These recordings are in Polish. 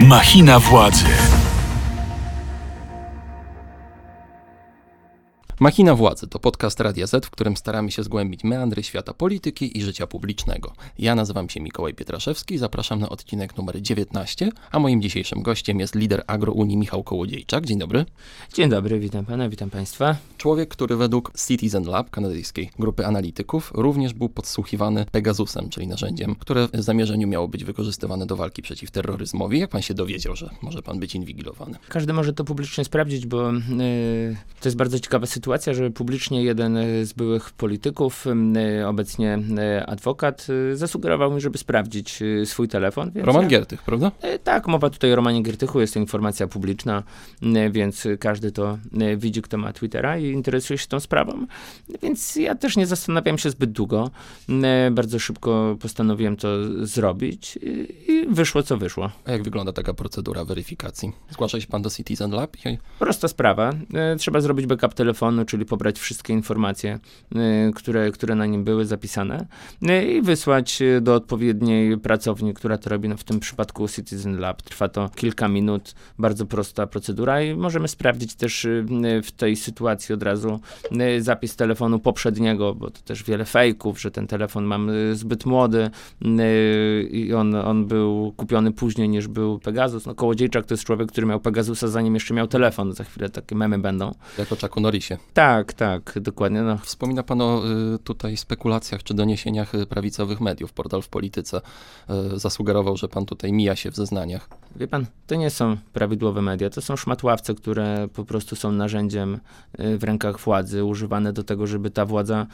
Machina władzy. Machina Władzy to podcast Radia Z, w którym staramy się zgłębić meandry świata polityki i życia publicznego. Ja nazywam się Mikołaj Pietraszewski zapraszam na odcinek numer 19, a moim dzisiejszym gościem jest lider Agrounii Michał Kołodziejczak. Dzień dobry. Dzień dobry, witam pana, witam państwa. Człowiek, który według Citizen Lab, kanadyjskiej grupy analityków, również był podsłuchiwany Pegasusem, czyli narzędziem, które w zamierzeniu miało być wykorzystywane do walki przeciw terroryzmowi. Jak pan się dowiedział, że może pan być inwigilowany? Każdy może to publicznie sprawdzić, bo yy, to jest bardzo ciekawa sytuacja sytuacja, że publicznie jeden z byłych polityków, obecnie adwokat, zasugerował mi, żeby sprawdzić swój telefon. Roman ja, Giertych, prawda? Tak, mowa tutaj o Romanie Giertychu, jest to informacja publiczna, więc każdy to widzi, kto ma Twittera i interesuje się tą sprawą. Więc ja też nie zastanawiam się zbyt długo. Bardzo szybko postanowiłem to zrobić i wyszło, co wyszło. A jak wygląda taka procedura weryfikacji? Zgłasza się pan do Citizen Lab? Prosta sprawa. Trzeba zrobić backup telefonu, czyli pobrać wszystkie informacje, y, które, które na nim były zapisane y, i wysłać do odpowiedniej pracowni, która to robi. No w tym przypadku Citizen Lab. Trwa to kilka minut, bardzo prosta procedura i możemy sprawdzić też y, w tej sytuacji od razu zapis telefonu poprzedniego, bo to też wiele fejków, że ten telefon mam zbyt młody i on, on był kupiony później niż był Pegasus. No Kołodziejczak to jest człowiek, który miał Pegasusa zanim jeszcze miał telefon. Za chwilę takie memy będą. Jako Chucku Norrisie. Tak, tak, dokładnie. No. Wspomina pan o y, tutaj spekulacjach czy doniesieniach y, prawicowych mediów. Portal w Polityce y, zasugerował, że pan tutaj mija się w zeznaniach. Wie pan, to nie są prawidłowe media, to są szmatławce, które po prostu są narzędziem w rękach władzy, używane do tego, żeby ta władza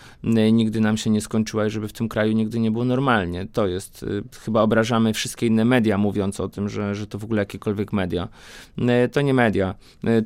nigdy nam się nie skończyła i żeby w tym kraju nigdy nie było normalnie. To jest, chyba obrażamy wszystkie inne media, mówiąc o tym, że, że to w ogóle jakiekolwiek media. To nie media,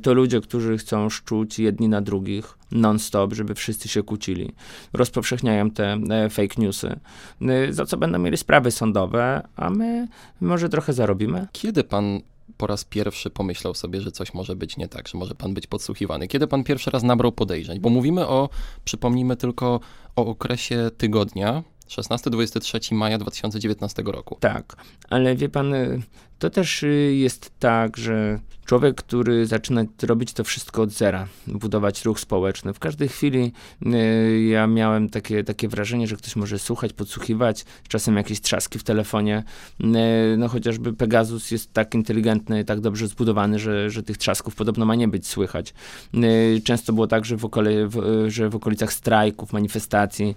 to ludzie, którzy chcą szczuć jedni na drugich, non-stop, żeby wszyscy się kłócili. Rozpowszechniają te e, fake newsy, e, za co będą mieli sprawy sądowe, a my może trochę zarobimy. Kiedy pan po raz pierwszy pomyślał sobie, że coś może być nie tak, że może pan być podsłuchiwany? Kiedy pan pierwszy raz nabrał podejrzeń? Bo mówimy o, przypomnijmy tylko o okresie tygodnia, 16-23 maja 2019 roku. Tak, ale wie pan, y, to też y, jest tak, że człowiek, który zaczyna robić to wszystko od zera, budować ruch społeczny, w każdej chwili y, ja miałem takie, takie wrażenie, że ktoś może słuchać, podsłuchiwać, czasem jakieś trzaski w telefonie. No chociażby Pegasus jest tak inteligentny, tak dobrze zbudowany, że, że tych trzasków podobno ma nie być słychać. Często było tak, że w, okole, w, że w okolicach strajków, manifestacji,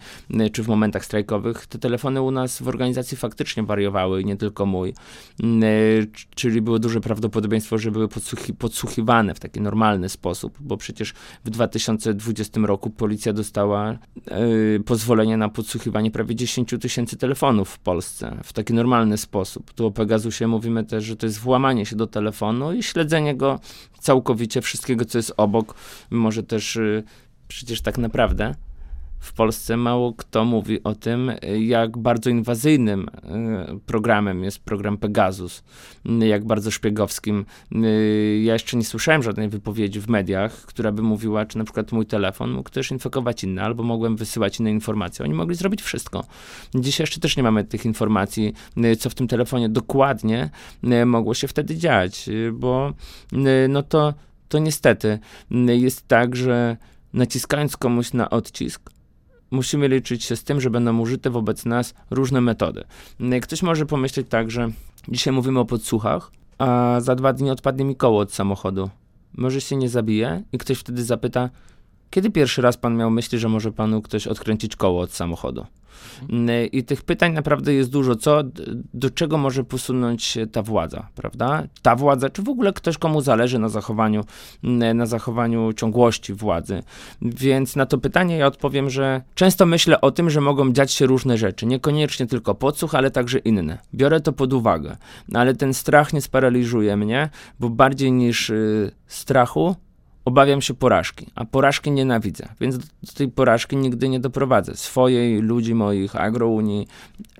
czy w momentach strajkowych te telefony u nas w organizacji faktycznie wariowały, nie tylko mój. E, czyli było duże prawdopodobieństwo, że były podsłuchi podsłuchiwane w taki normalny sposób, bo przecież w 2020 roku policja dostała e, pozwolenie na podsłuchiwanie prawie 10 tysięcy telefonów w Polsce w taki normalny sposób. Tu o Pegasusie mówimy też, że to jest włamanie się do telefonu i śledzenie go całkowicie, wszystkiego, co jest obok. Może też y, przecież tak naprawdę w Polsce mało kto mówi o tym, jak bardzo inwazyjnym e, programem jest program Pegasus, jak bardzo szpiegowskim. E, ja jeszcze nie słyszałem żadnej wypowiedzi w mediach, która by mówiła, czy na przykład mój telefon mógł też infekować inne, albo mogłem wysyłać inne informacje. Oni mogli zrobić wszystko. Dzisiaj jeszcze też nie mamy tych informacji, e, co w tym telefonie dokładnie mogło się wtedy dziać, bo no to, to niestety jest tak, że naciskając komuś na odcisk, musimy liczyć się z tym, że będą użyte wobec nas różne metody. Ktoś może pomyśleć tak, że dzisiaj mówimy o podsłuchach, a za dwa dni odpadnie mi koło od samochodu. Może się nie zabije i ktoś wtedy zapyta, kiedy pierwszy raz pan miał myśli, że może panu ktoś odkręcić koło od samochodu? I tych pytań naprawdę jest dużo. Co, do czego może posunąć ta władza, prawda? Ta władza, czy w ogóle ktoś, komu zależy na zachowaniu, na zachowaniu ciągłości władzy. Więc na to pytanie ja odpowiem, że często myślę o tym, że mogą dziać się różne rzeczy. Niekoniecznie tylko podsłuch, ale także inne. Biorę to pod uwagę. Ale ten strach nie sparaliżuje mnie, bo bardziej niż y, strachu obawiam się porażki, a porażki nienawidzę, więc do, tej porażki nigdy nie doprowadzę. Swojej, ludzi moich, agrounii,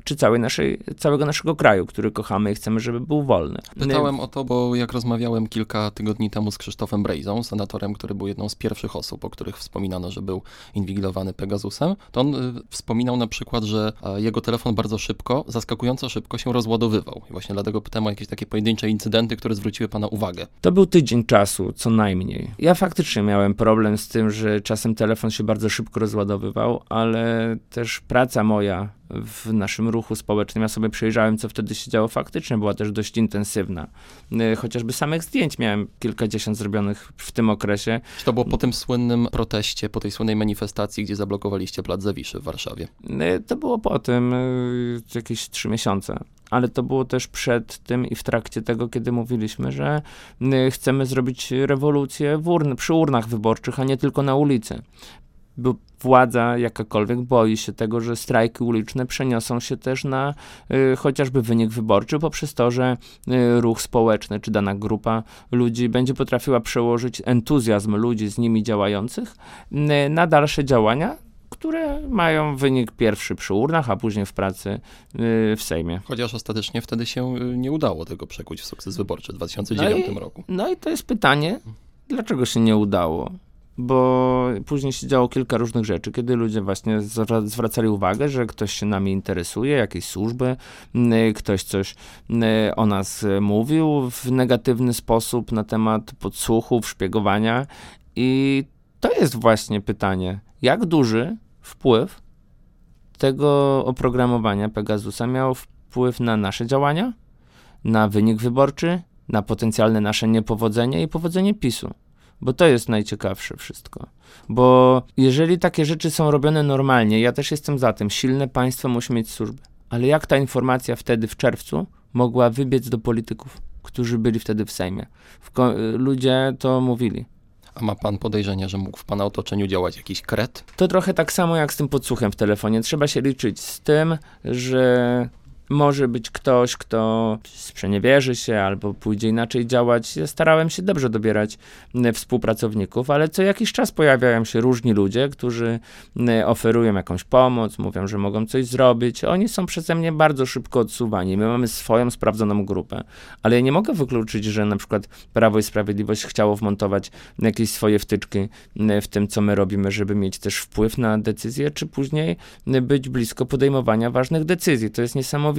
czy całej naszej, całego naszego kraju, który kochamy i chcemy, żeby był wolny. Pytałem o to, bo jak rozmawiałem kilka tygodni temu z Krzysztofem Brejzą, senatorem, który był jedną z pierwszych osób, o których wspominano, że był inwigilowany Pegasusem, to on y, wspominał na przykład, że jego telefon bardzo szybko, zaskakująco szybko się rozładowywał. I właśnie dlatego pytałem o jakieś takie pojedyncze incydenty, które zwróciły pana uwagę. To był tydzień czasu, co najmniej. Ja faktycznie miałem problem z tym, że czasem telefon się bardzo szybko rozładowywał, ale też praca moja w naszym ruchu społecznym. Ja sobie przejrzałem, co wtedy się działo faktycznie, była też dość intensywna. Y, Chociażby samych zdjęć miałem kilkadziesiąt zrobnych w tym okresie. Czy to było po tym słynnym proteście, po tej słynnej manifestacji, gdzie zablokowaliście Plac Zawiszy w Warszawie? Y, To było po tym y, jakieś trzy miesiące. Ale to było też przed tym i w trakcie tego, kiedy mówiliśmy, że y, chcemy zrobić rewolucję urn, przy urnach wyborczych, a nie tylko na ulicy. Bo władza jakakolwiek boi się tego, że strajki uliczne przeniosą się też na y, chociażby wynik wyborczy poprzez to, że y, ruch społeczny czy dana grupa ludzi będzie potrafiła przełożyć entuzjazm ludzi z nimi działających y, na dalsze działania, które mają wynik pierwszy przy urnach, a później w pracy y, w Sejmie. Chociaż ostatecznie wtedy się y, nie udało tego przekuć w sukces wyborczy w 2009 No i- roku. No i to jest pytanie, dlaczego się nie udało? Bo później się działo kilka różnych rzeczy, kiedy ludzie właśnie zwra- zwracali uwagę, że ktoś się nami interesuje, jakieś służby, y, ktoś coś o nas mówił w negatywny sposób na temat podsłuchów, szpiegowania. I to jest właśnie pytanie, jak duży wpływ tego oprogramowania Pegasusa miał wpływ na nasze działania, na wynik wyborczy, na potencjalne nasze niepowodzenie i powodzenie PiSu. Bo to jest najciekawsze wszystko. Bo jeżeli takie rzeczy są robione normalnie, ja też jestem za tym, silne państwo musi mieć służby. Ale jak ta informacja wtedy w czerwcu mogła wybiec do polityków, którzy byli wtedy w Sejmie? W ludzie to mówili. A ma pan podejrzenie, że mógł w pana otoczeniu działać jakiś kret? To trochę tak samo jak z tym podsłuchem w telefonie. Trzeba się liczyć z tym, że może być ktoś, kto sprzeniewierzy się albo pójdzie inaczej działać. Ja starałem się dobrze dobierać współpracowników, ale co jakiś czas pojawiają się różni ludzie, którzy oferują jakąś pomoc, mówią, że mogą coś zrobić. Oni są przeze mnie bardzo szybko odsuwani. My mamy swoją sprawdzoną grupę, ale ja nie mogę wykluczyć, że na przykład Prawo i Sprawiedliwość chciało wmontować jakieś swoje wtyczki w tym, co my robimy, żeby mieć też wpływ na decyzje, czy później być blisko podejmowania ważnych decyzji. To jest niesamowite.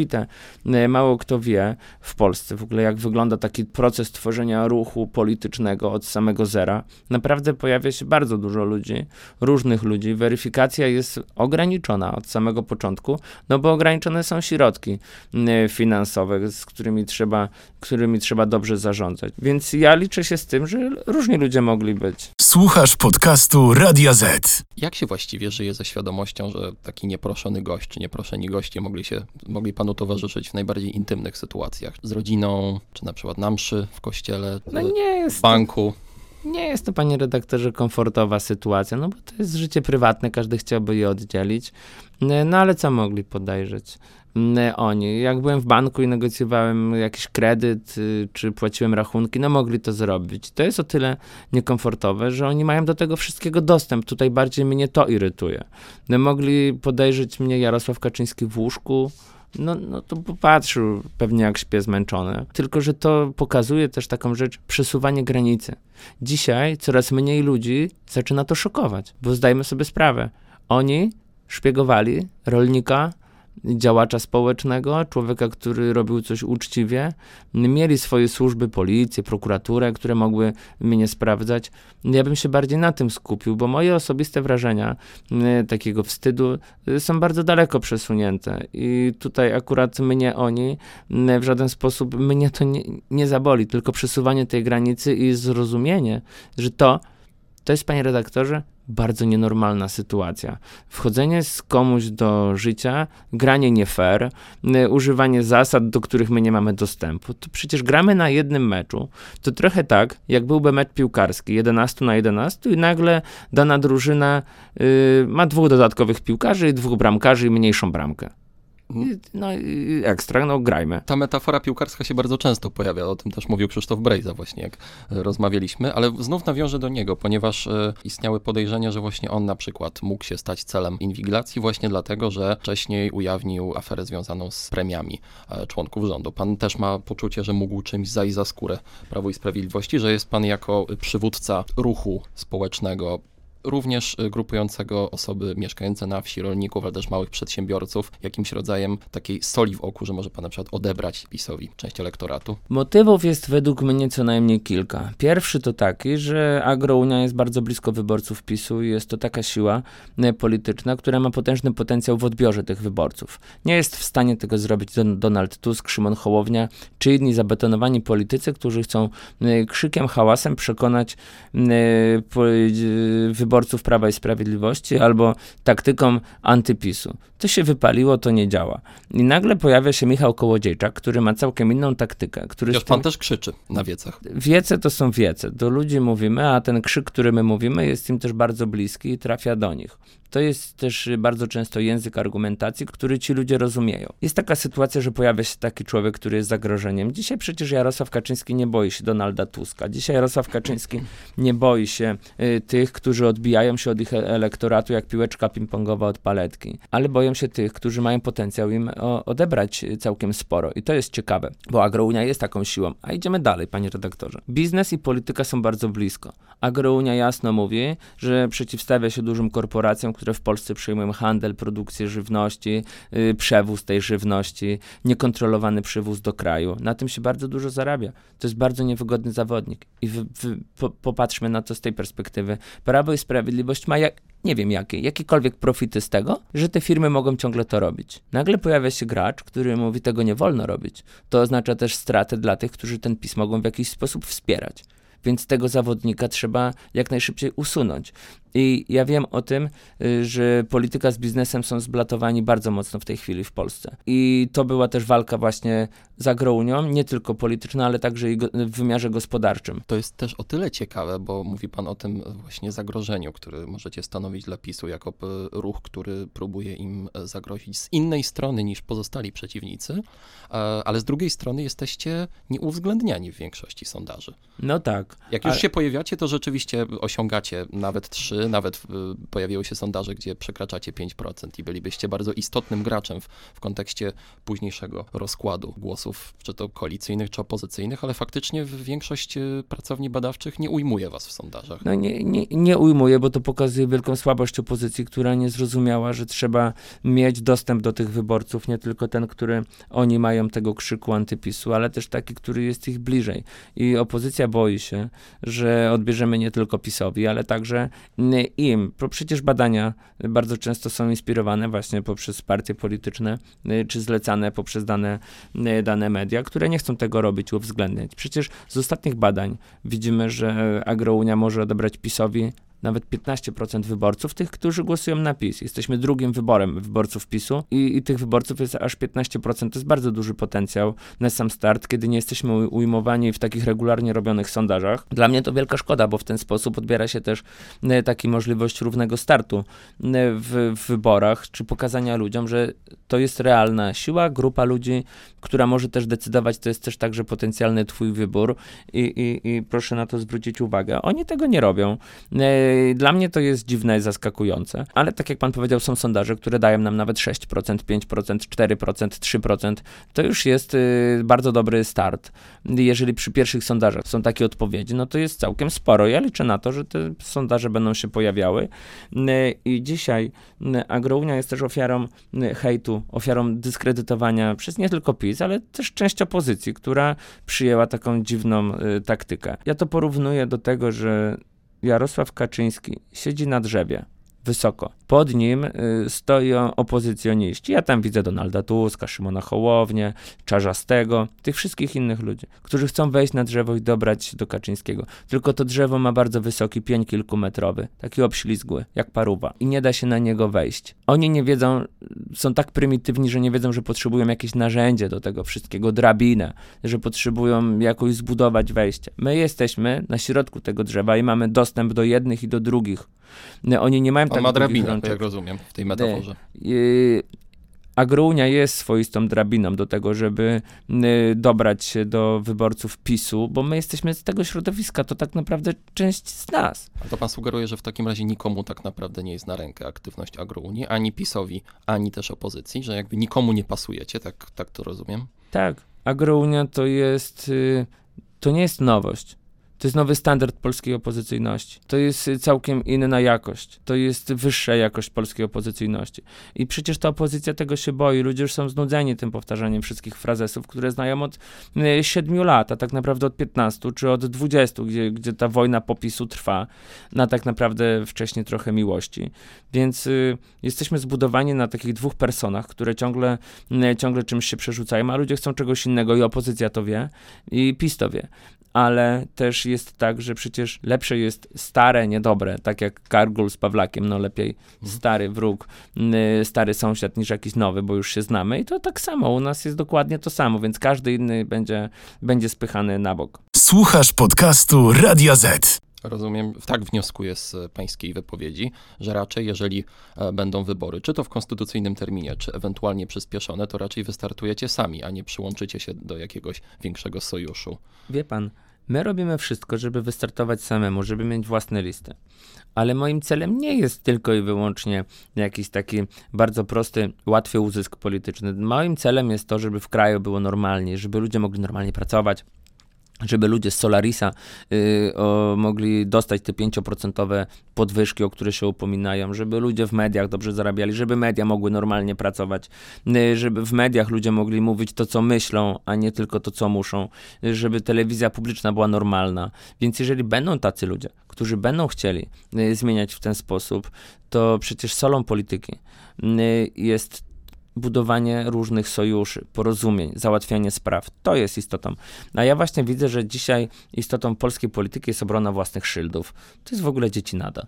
M, Mało kto wie w Polsce w ogóle, jak wygląda taki proces tworzenia ruchu politycznego od samego zera. Naprawdę pojawia się bardzo dużo ludzi, różnych ludzi. Weryfikacja jest ograniczona od samego początku, no bo ograniczone są środki m, finansowe, z którymi trzeba, którymi trzeba dobrze zarządzać. Więc ja liczę się z tym, że różni ludzie mogli być. Słuchasz podcastu Radia Z. Jak się właściwie żyje ze świadomością, że taki nieproszony gość czy nieproszeni goście mogli, się, mogli panu towarzyszyć w najbardziej intymnych sytuacjach? Z rodziną, czy na przykład na mszy w kościele, No w nie jest, banku? Nie jest to, panie redaktorze, komfortowa sytuacja, no bo to jest życie prywatne, każdy chciałby je oddzielić. No ale co mogli podejrzeć? Mm, Oni, jak byłem w banku i negocjowałem jakiś kredyt, y, czy płaciłem rachunki, no mogli to zrobić. To jest o tyle niekomfortowe, że oni mają do tego wszystkiego dostęp. Tutaj bardziej mnie to irytuje. No, mogli podejrzeć mnie Jarosław Kaczyński w łóżku, no, no to popatrzył pewnie jak śpię zmęczony. Tylko, że to pokazuje też taką rzecz, przesuwanie granicy. Dzisiaj coraz mniej ludzi zaczyna to szokować, bo zdajmy sobie sprawę. Oni szpiegowali rolnika, działacza społecznego, człowieka, który robił coś uczciwie. Mieli swoje służby, policję, prokuraturę, które mogły mnie sprawdzać. Ja bym się bardziej na tym skupił, bo moje osobiste wrażenia y, takiego wstydu y, są bardzo daleko przesunięte. I tutaj akurat mnie oni y, w żaden sposób, mnie to nie, nie zaboli, tylko przesuwanie tej granicy i zrozumienie, że to, to jest, panie redaktorze, bardzo nienormalna sytuacja. Wchodzenie z komuś do życia, granie nie fair, y, używanie zasad, do których my nie mamy dostępu. To przecież gramy na jednym meczu. To trochę tak, jak byłby mecz piłkarski 11 na 11 i nagle dana drużyna y, ma dwóch dodatkowych piłkarzy dwóch bramkarzy i mniejszą bramkę. No ekstra, no grajmy. Ta metafora piłkarska się bardzo często pojawia, o tym też mówił Krzysztof Brejza właśnie, jak e, rozmawialiśmy, ale znów nawiążę do niego, ponieważ e, istniały podejrzenia, że właśnie on na przykład mógł się stać celem inwigilacji właśnie dlatego, że wcześniej ujawnił aferę związaną z premiami e, członków rządu. Pan też ma poczucie, że mógł czymś zajść za skórę Prawo i Sprawiedliwości, że jest pan jako przywódca ruchu społecznego również y, grupującego osoby mieszkające na wsi, rolników, ale też małych przedsiębiorców, jakimś rodzajem takiej soli w oku, że może pan na przykład odebrać PiSowi część elektoratu? Motywów jest według mnie co najmniej kilka. Pierwszy to taki, że Agrounia jest bardzo blisko wyborców PiSu i jest to taka siła y, polityczna, która ma potężny potencjał w odbiorze tych wyborców. Nie jest w stanie tego zrobić Donald Tusk, Szymon Hołownia czy inni zabetonowani politycy, którzy chcą y, krzykiem, hałasem przekonać wyborców wyborców Prawa i Sprawiedliwości albo taktyką antypisu. To się wypaliło, to nie działa. I nagle pojawia się Michał Kołodziejczak, który ma całkiem inną taktykę. Który Już pan też krzyczy na wiecach. Wiece to są wiece. Do ludzi mówimy, a ten krzyk, który my mówimy, jest im też bardzo bliski i trafia do nich. To jest też bardzo często język argumentacji, który ci ludzie rozumieją. Jest taka sytuacja, że pojawia się taki człowiek, który jest zagrożeniem. Dzisiaj przecież Jarosław Kaczyński nie boi się Donalda Tuska. Dzisiaj Jarosław Kaczyński nie boi się y, tych, którzy odbijają się od ich elektoratu jak piłeczka ping-pongowa od paletki, ale boją się tych, którzy mają potencjał im o, odebrać całkiem sporo. I to jest ciekawe, bo Agrounia jest taką siłą. A idziemy dalej, panie redaktorze. Biznes i polityka są bardzo blisko. Agrounia jasno mówi, że przeciwstawia się dużym korporacjom, które w Polsce przejmują handel, produkcję żywności, yy, przewóz tej żywności, niekontrolowany przywóz do kraju. Na tym się bardzo dużo zarabia. To jest bardzo niewygodny zawodnik. I po, popatrzmy na to z tej perspektywy. Prawo i Sprawiedliwość ma jak, nie wiem jakie, jakiekolwiek profity z tego, że te firmy mogą ciągle to robić. Nagle pojawia się gracz, który mówi, tego nie wolno robić. To oznacza też stratę dla tych, którzy ten PiS mogą w jakiś sposób wspierać więc tego zawodnika trzeba jak najszybciej usunąć. I ja wiem o tym, y, że polityka z biznesem są zblatowani bardzo mocno w tej chwili w Polsce. I to była też walka właśnie za Grounią, nie tylko polityczna, ale także i w wymiarze gospodarczym. To jest też o tyle ciekawe, bo mówi pan o tym właśnie zagrożeniu, które możecie stanowić dla PiSu jako ruch, który próbuje im e, zagrozić z innej strony niż pozostali przeciwnicy, e, ale z drugiej strony jesteście nieuwzględniani w większości sondaży. No tak. Jak już ale... się pojawiacie, to rzeczywiście osiągacie nawet 3, nawet y, pojawiły się sondaże, gdzie przekraczacie 5% i bylibyście bardzo istotnym graczem w, w kontekście późniejszego rozkładu głosów, czy to koalicyjnych, czy opozycyjnych, ale faktycznie większość y, pracowni badawczych nie ujmuje was w sondażach. No nie, nie, nie ujmuje, bo to pokazuje wielką słabość opozycji, która nie zrozumiała, że trzeba mieć dostęp do tych wyborców, nie tylko ten, który oni mają tego krzyku antypisu, ale też taki, który jest ich bliżej. I opozycja boi się, że odbierzemy nie tylko PiSowi, ale także im. Bo przecież badania bardzo często są inspirowane właśnie poprzez partie polityczne, y, czy zlecane poprzez dane, y, dane media, które nie chcą tego robić, uwzględniać. Przecież z ostatnich badań widzimy, że Agrounia może odebrać PiSowi nawet 15% wyborców, tych, którzy głosują na PiS. Jesteśmy drugim wyborem wyborców PiSu i, i tych wyborców jest aż 15%. To jest bardzo duży potencjał na sam start, kiedy nie jesteśmy ujmowani w takich regularnie robionych sondażach. Dla mnie to wielka szkoda, bo w ten sposób odbiera się też e, taki możliwość równego startu e, w, w wyborach, czy pokazania ludziom, że to jest realna siła, grupa ludzi, która może też decydować, to jest też także potencjalny twój wybór i, i, i proszę na to zwrócić uwagę. Oni tego nie robią. Dla mnie to jest dziwne i zaskakujące, ale tak jak pan powiedział, są sondaże, które dają nam nawet 6%, 5%, 4%, 3%. To już jest y, bardzo dobry start. Jeżeli przy pierwszych sondażach są takie odpowiedzi, no to jest całkiem sporo. Ja liczę na to, że te sondaże będą się pojawiały. Y, I dzisiaj y, Agrounia jest też ofiarą hejtu, ofiarą dyskredytowania przez nie tylko PiS, ale też część opozycji, która przyjęła taką dziwną taktykę. Ja to porównuję do tego, że Jarosław Kaczyński siedzi na drzewie, wysoko. Pod nim y, stoją opozycjoniści. Ja tam widzę Donalda Tuska, Szymona Hołownię, Czarzastego, tych wszystkich innych ludzi, którzy chcą wejść na drzewo i dobrać się do Kaczyńskiego. Tylko to drzewo ma bardzo wysoki pień kilkumetrowy, taki obślizgły, jak paruwa i nie da się na niego wejść. Oni nie wiedzą, są tak prymitywni, że nie wiedzą, że potrzebują jakieś narzędzie do tego wszystkiego, drabinę, że potrzebują jakoś zbudować wejście. My jesteśmy na środku tego drzewa i mamy dostęp do jednych i do drugich. Oni nie mają On tak ma drabinę, jak rozumiem, w tej metaforze. Agrounia jest swoistą drabiną do tego, żeby y, dobrać się do wyborców PiSu, bo my jesteśmy z tego środowiska, to tak naprawdę część z nas. A to pan sugeruje, że w takim razie nikomu tak naprawdę nie jest na rękę aktywność Agrounii, ani PiSowi, ani też opozycji, że jakby nikomu nie pasujecie, tak, tak to rozumiem? Tak. Agrounia to jest, y, to nie jest nowość. To jest nowy standard polskiej opozycyjności. To jest całkiem inna jakość. To jest wyższa jakość polskiej opozycyjności. I przecież ta opozycja tego się boi. Ludzie już są znudzeni tym powtarzaniem wszystkich frazesów, które znają od y, 7 lat, a tak naprawdę od 15 czy od 20, gdzie, gdzie ta wojna popisu trwa, na tak naprawdę wcześniej trochę miłości. Więc y, jesteśmy zbudowani na takich dwóch personach, które ciągle, y, ciągle czymś się przerzucają, a ludzie chcą czegoś innego i opozycja to wie, i PiS to wie ale też jest tak, że przecież lepsze jest stare, niedobre, tak jak Kargul z Pawlakiem, no lepiej Mhm. stary wróg, stary sąsiad niż jakiś nowy, bo już się znamy i to tak samo, u nas jest dokładnie to samo, więc każdy inny będzie, będzie spychany na bok. Słuchasz podcastu Radia Z. Rozumiem, tak wnioskuję z pańskiej wypowiedzi, że raczej jeżeli e, będą wybory, czy to w konstytucyjnym terminie, czy ewentualnie przyspieszone, to raczej wystartujecie sami, a nie przyłączycie się do jakiegoś większego sojuszu. Wie pan, my robimy wszystko, żeby wystartować samemu, żeby mieć własne listy. Ale moim celem nie jest tylko i wyłącznie jakiś taki bardzo prosty, łatwy uzysk polityczny. Moim celem jest to, żeby w kraju było normalnie, żeby ludzie mogli normalnie pracować, żeby ludzie z Solarisa y, o, mogli dostać te 5% podwyżki, o które się upominają, żeby ludzie w mediach dobrze zarabiali, żeby media mogły normalnie pracować, y, żeby w mediach ludzie mogli mówić to, co myślą, a nie tylko to, co muszą, y, żeby telewizja publiczna była normalna. Więc jeżeli będą tacy ludzie, którzy będą chcieli y, zmieniać w ten sposób, to przecież solą polityki y, jest budowanie różnych sojuszy, porozumień, załatwianie spraw. To jest istotą. A ja właśnie widzę, że dzisiaj istotą polskiej polityki jest obrona własnych szyldów. To jest w ogóle dzieci nada.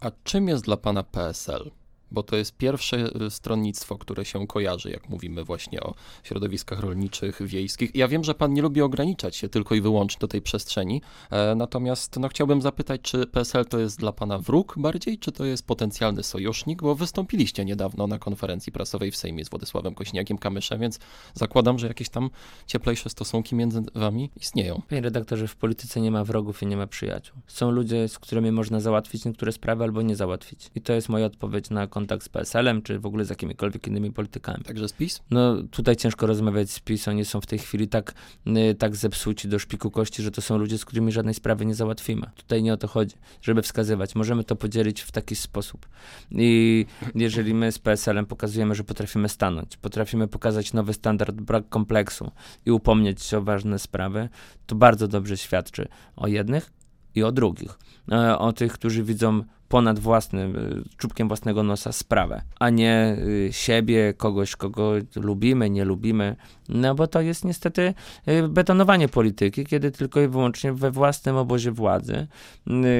A czym jest dla pana PSL? Bo to jest pierwsze y, stronnictwo, które się kojarzy, jak mówimy właśnie o środowiskach rolniczych, wiejskich. Ja wiem, że pan nie lubi ograniczać się tylko i wyłącznie do tej przestrzeni, e, natomiast no, chciałbym zapytać, czy PSL to jest dla pana wróg bardziej, czy to jest potencjalny sojusznik? Bo wystąpiliście niedawno na konferencji prasowej w Sejmie z Władysławem Kośniakiem-Kamyszem, więc zakładam, że jakieś tam cieplejsze stosunki między wami istnieją. Panie redaktorze, w polityce nie ma wrogów i nie ma przyjaciół. Są ludzie, z którymi można załatwić niektóre sprawy albo nie załatwić. I to jest moja odpowiedź na kontakt z PSL-em, czy w ogóle z jakimikolwiek innymi politykami. Także spis? No tutaj ciężko rozmawiać z PiS, oni są w tej chwili tak, y, tak zepsuci do szpiku kości, że to są ludzie, z którymi żadnej sprawy nie załatwimy. Tutaj nie o to chodzi, żeby wskazywać. Możemy to podzielić w taki sposób. I jeżeli my z PSL-em pokazujemy, że potrafimy stanąć, potrafimy pokazać nowy standard, brak kompleksu i upomnieć się o ważne sprawy, to bardzo dobrze świadczy o jednych i o drugich. E, O tych, którzy widzą ponad własnym, y, czubkiem własnego nosa sprawę, a nie y, siebie, kogoś, kogo lubimy, nie lubimy. No bo to jest niestety y, betonowanie polityki, kiedy tylko i wyłącznie we własnym obozie władzy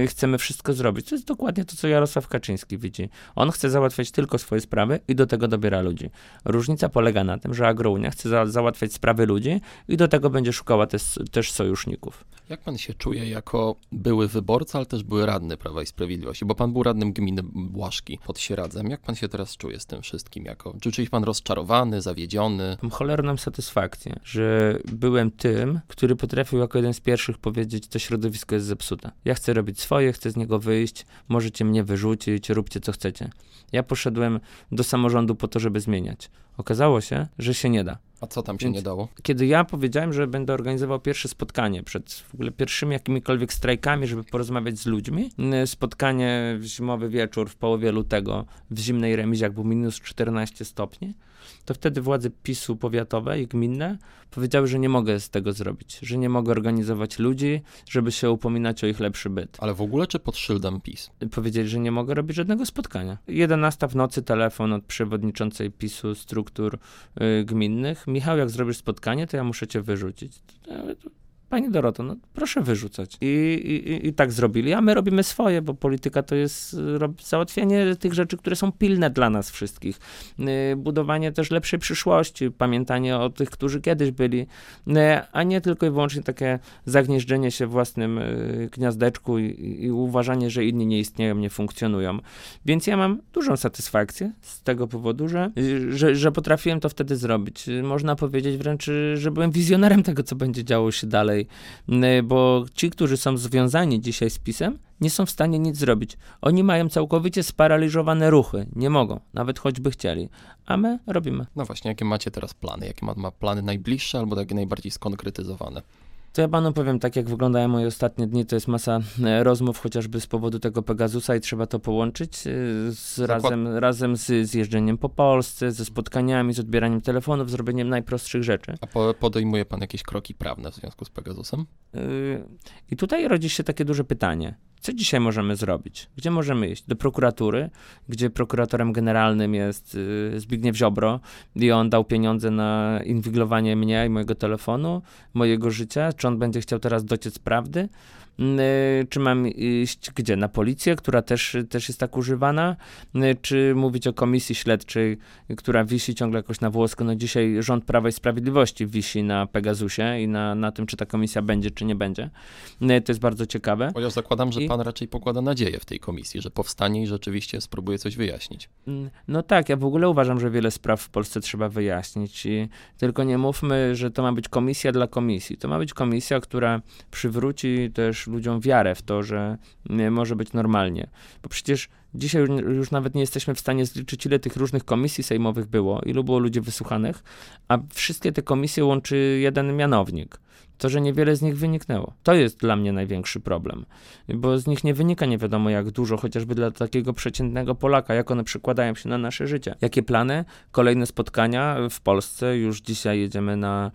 chcemy wszystko zrobić. To jest dokładnie to, co Jarosław Kaczyński widzi. On chce załatwiać tylko swoje sprawy i do tego dobiera ludzi. Różnica polega na tym, że Agrounia chce za załatwiać sprawy ludzi i do tego będzie szukała też, też sojuszników. Jak pan się czuje jako były wyborca, ale też były radny Prawa i Sprawiedliwości? Bo pan był radnym gminy Błaszki pod Sieradzem. Jak pan się teraz czuje z tym wszystkim? Jako, czy czuje pan rozczarowany, zawiedziony? Mam cholerną satysfakcję, że byłem tym, który potrafił jako jeden z pierwszych powiedzieć, to środowisko jest zepsute. Ja chcę robić swoje, chcę z niego wyjść, możecie mnie wyrzucić, róbcie co chcecie. Ja poszedłem do samorządu po to, żeby zmieniać. Okazało się, że się nie da. A co tam się Więc- nie dało? Kiedy ja powiedziałem, że będę organizował pierwsze spotkanie przed w ogóle pierwszymi jakimikolwiek strajkami, żeby porozmawiać z ludźmi, spotkanie w zimowy wieczór w połowie lutego w zimnej remizie, jak był minus 14 stopni, to wtedy władze PiSu powiatowe i gminne powiedziały, że nie mogę z tego zrobić, że nie mogę organizować ludzi, żeby się upominać o ich lepszy byt. Ale w ogóle czy pod szyldem PiS? Powiedzieli, że nie mogę robić żadnego spotkania. 11 w nocy telefon od przewodniczącej PiSu struktur y, gminnych. Michał, jak zrobisz spotkanie, to ja muszę cię wyrzucić. Ja mówię, "To Pani Doroto, no proszę wyrzucać. I, i, I tak zrobili, a my robimy swoje, bo polityka to jest załatwianie tych rzeczy, które są pilne dla nas wszystkich. Y, budowanie też lepszej przyszłości, pamiętanie o tych, którzy kiedyś byli, y, a nie tylko i wyłącznie takie zagnieżdżenie się w własnym y, gniazdeczku i, i uważanie, że inni nie istnieją, nie funkcjonują. Więc ja mam dużą satysfakcję z tego powodu, że, że, że potrafiłem to wtedy zrobić. Można powiedzieć wręcz, że byłem wizjonerem tego, co będzie działo się dalej bo ci, którzy są związani dzisiaj z PiSem, nie są w stanie nic zrobić. Oni mają całkowicie sparaliżowane ruchy. Nie mogą, nawet choćby chcieli. A my robimy. No właśnie, jakie macie teraz plany? Jakie ma, ma plany najbliższe albo takie najbardziej skonkretyzowane? To ja panu powiem, tak jak wyglądają moje ostatnie dni, to jest masa e, rozmów chociażby z powodu tego Pegasusa i trzeba to połączyć e, z, razem, razem z, z jeżdżeniem po Polsce, ze spotkaniami, z odbieraniem telefonów, zrobieniem najprostszych rzeczy. A po, podejmuje pan jakieś kroki prawne w związku z Pegasusem? Yy, I tutaj rodzi się takie duże pytanie. Co dzisiaj możemy zrobić? Gdzie możemy iść? Do prokuratury, gdzie prokuratorem generalnym jest y, Zbigniew Ziobro i on dał pieniądze na inwigilowanie mnie i mojego telefonu, mojego życia. Czy on będzie chciał teraz dociec prawdy? Y, czy mam iść gdzie? Na policję, która też, też jest tak używana? Czy mówić o komisji śledczej, która wisi ciągle jakoś na włosku? No dzisiaj rząd Prawa i Sprawiedliwości wisi na Pegasusie i na, na tym, czy ta komisja będzie, czy nie będzie. To jest bardzo ciekawe. Chociaż zakładam, że I... pan raczej pokłada nadzieję w tej komisji, że powstanie i rzeczywiście spróbuje coś wyjaśnić. No tak, ja w ogóle uważam, że wiele spraw w Polsce trzeba wyjaśnić. I tylko nie mówmy, że to ma być komisja dla komisji. To ma być komisja, która przywróci też ludziom wiarę w to, że może być normalnie. Bo przecież dzisiaj już nawet nie jesteśmy w stanie zliczyć, ile tych różnych komisji sejmowych było, ilu było ludzi wysłuchanych, a wszystkie te komisje łączy jeden mianownik to, że niewiele z nich wyniknęło. To jest dla mnie największy problem, bo z nich nie wynika nie wiadomo jak dużo, chociażby dla takiego przeciętnego Polaka, jak one przekładają się na nasze życie. Jakie plany? Kolejne spotkania w Polsce. Już dzisiaj jedziemy na,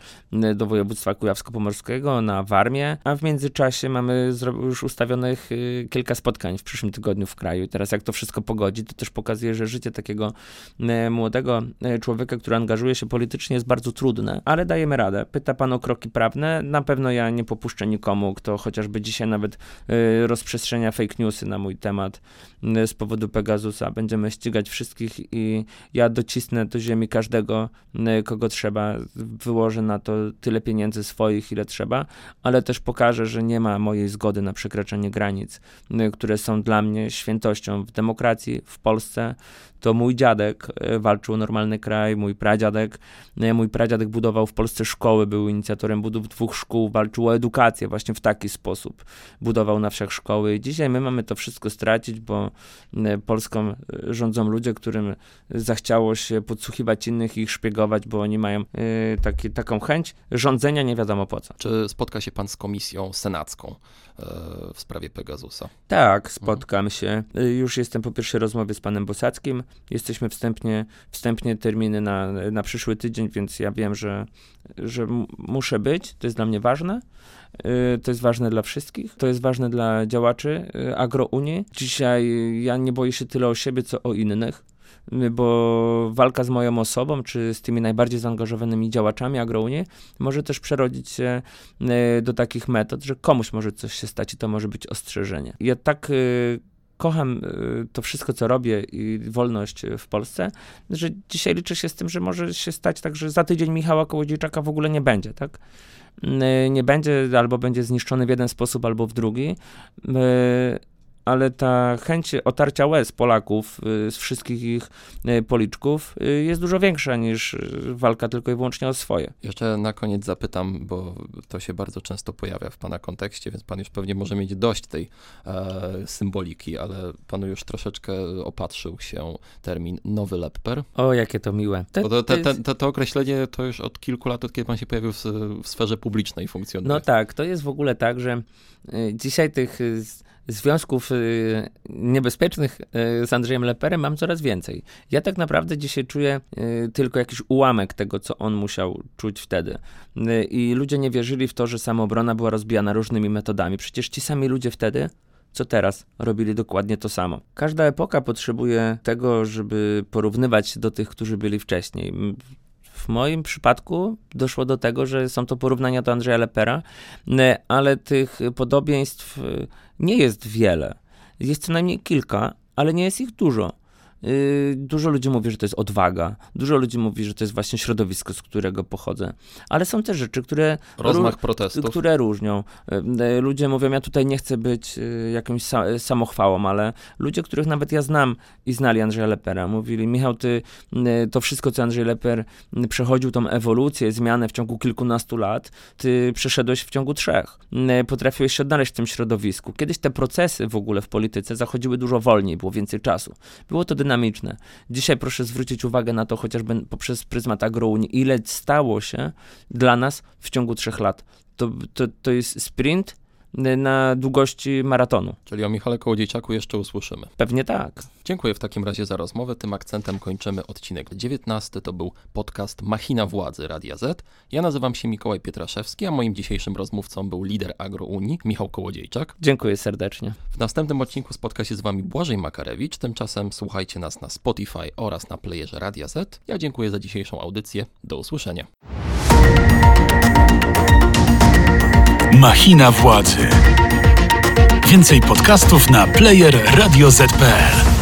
do województwa kujawsko-pomorskiego, na Warmię, a w międzyczasie mamy już ustawionych y, kilka spotkań w przyszłym tygodniu w kraju. I teraz jak to wszystko pogodzi, to też pokazuje, że życie takiego y, młodego y, człowieka, który angażuje się politycznie jest bardzo trudne, ale dajemy radę. Pyta pan o kroki prawne na pewno ja nie popuszczę nikomu, kto chociażby dzisiaj nawet y, rozprzestrzenia fake newsy na mój temat y, z powodu Pegasusa. Będziemy ścigać wszystkich i ja docisnę do ziemi każdego, y, kogo trzeba. Wyłożę na to tyle pieniędzy swoich, ile trzeba, ale też pokażę, że nie ma mojej zgody na przekraczanie granic, które są dla mnie świętością w demokracji, w Polsce to mój dziadek walczył o normalny kraj, mój pradziadek, mój pradziadek budował w Polsce szkoły, był inicjatorem budów dwóch szkół, walczył o edukację właśnie w taki sposób, budował na wsiach szkoły. I dzisiaj my mamy to wszystko stracić, bo e, Polską rządzą ludzie, którym zachciało się podsłuchiwać innych i ich szpiegować, bo oni mają taki, taką chęć rządzenia nie wiadomo po co. Czy spotka się pan z komisją senacką w sprawie Pegasusa? Tak, spotkam się. Już jestem po pierwszej rozmowie z panem Bosackim. Jesteśmy wstępnie, wstępnie terminy na, na przyszły tydzień, więc ja wiem, że, że muszę być. To jest dla mnie ważne. Y, to jest ważne dla wszystkich. To jest ważne dla działaczy y, agrounii. Dzisiaj ja nie boję się tyle o siebie, co o innych y, bo walka z moją osobą, czy z tymi najbardziej zaangażowanymi działaczami agrounii może też przerodzić się do takich metod, że komuś może coś się stać i to może być ostrzeżenie. Ja tak kocham to wszystko, co robię i wolność w Polsce, że dzisiaj liczę się z tym, że może się stać tak, że za tydzień Michała Kołodziejczaka w ogóle nie będzie, tak? Y, nie będzie, albo będzie zniszczony w jeden sposób, albo w drugi. Ale ta chęć otarcia łez Polaków y, z wszystkich ich y, policzków y, jest dużo większa niż walka tylko i wyłącznie o swoje. Jeszcze na koniec zapytam, bo to się bardzo często pojawia w pana kontekście, więc pan już pewnie może mieć dość tej e, symboliki, ale panu już troszeczkę opatrzył się termin nowy lepper. O, jakie to miłe. Te, to, te, te, to, określenie to już od kilku lat, od kiedy pan się pojawił w, w sferze publicznej funkcjonuje. No tak, to jest w ogóle tak, że dzisiaj tych związków y, niebezpiecznych y, z Andrzejem Leperem mam coraz więcej. Ja tak naprawdę dzisiaj czuję y, tylko jakiś ułamek tego, co on musiał czuć wtedy. I ludzie nie wierzyli w to, że samoobrona była rozbijana różnymi metodami. Przecież ci sami ludzie wtedy co teraz robili dokładnie to samo. Każda epoka potrzebuje tego, żeby porównywać do tych, którzy byli wcześniej W moim przypadku doszło do tego, że są to porównania do Andrzeja Lepera, ale tych podobieństw nie jest wiele. Jest co najmniej kilka, ale nie jest ich dużo. Y, dużo ludzi mówi, że to jest odwaga. Dużo ludzi mówi, że to jest właśnie środowisko, z którego pochodzę. Ale są też rzeczy, które. Rozmach protestów. Które różnią. Y, y, ludzie mówią, ja tutaj nie chcę być jakąś samochwałą, ale ludzie, których nawet ja znam i znali Andrzeja Lepera, mówili: Michał, ty to wszystko, co Andrzej Leper przechodził, tą ewolucję, zmianę w ciągu kilkunastu lat, ty przeszedłeś w ciągu trzech. Potrafiłeś się odnaleźć w tym środowisku. Kiedyś te procesy w ogóle w polityce zachodziły dużo wolniej, było więcej czasu. Było to dynamiczne dynamiczne. Dzisiaj proszę zwrócić uwagę na to chociażby poprzez pryzmat agrounii, ile stało się dla nas w ciągu trzech lat. To, to, to jest sprint na długości maratonu. Czyli o Michale Kołodziejczaku jeszcze usłyszymy. Pewnie tak. Dziękuję w takim razie za rozmowę. Tym akcentem kończymy odcinek 19. To był podcast Machina Władzy Radia Z. Ja nazywam się Mikołaj Pietraszewski, a moim dzisiejszym rozmówcą był lider AgroUnii, Michał Kołodziejczak. Dziękuję serdecznie. W następnym odcinku spotka się z Wami Błażej Makarewicz. Tymczasem słuchajcie nas na Spotify oraz na playerze Radia Z. Ja dziękuję za dzisiejszą audycję. Do usłyszenia. Machina władzy. Więcej podcastów na player radioz.pl.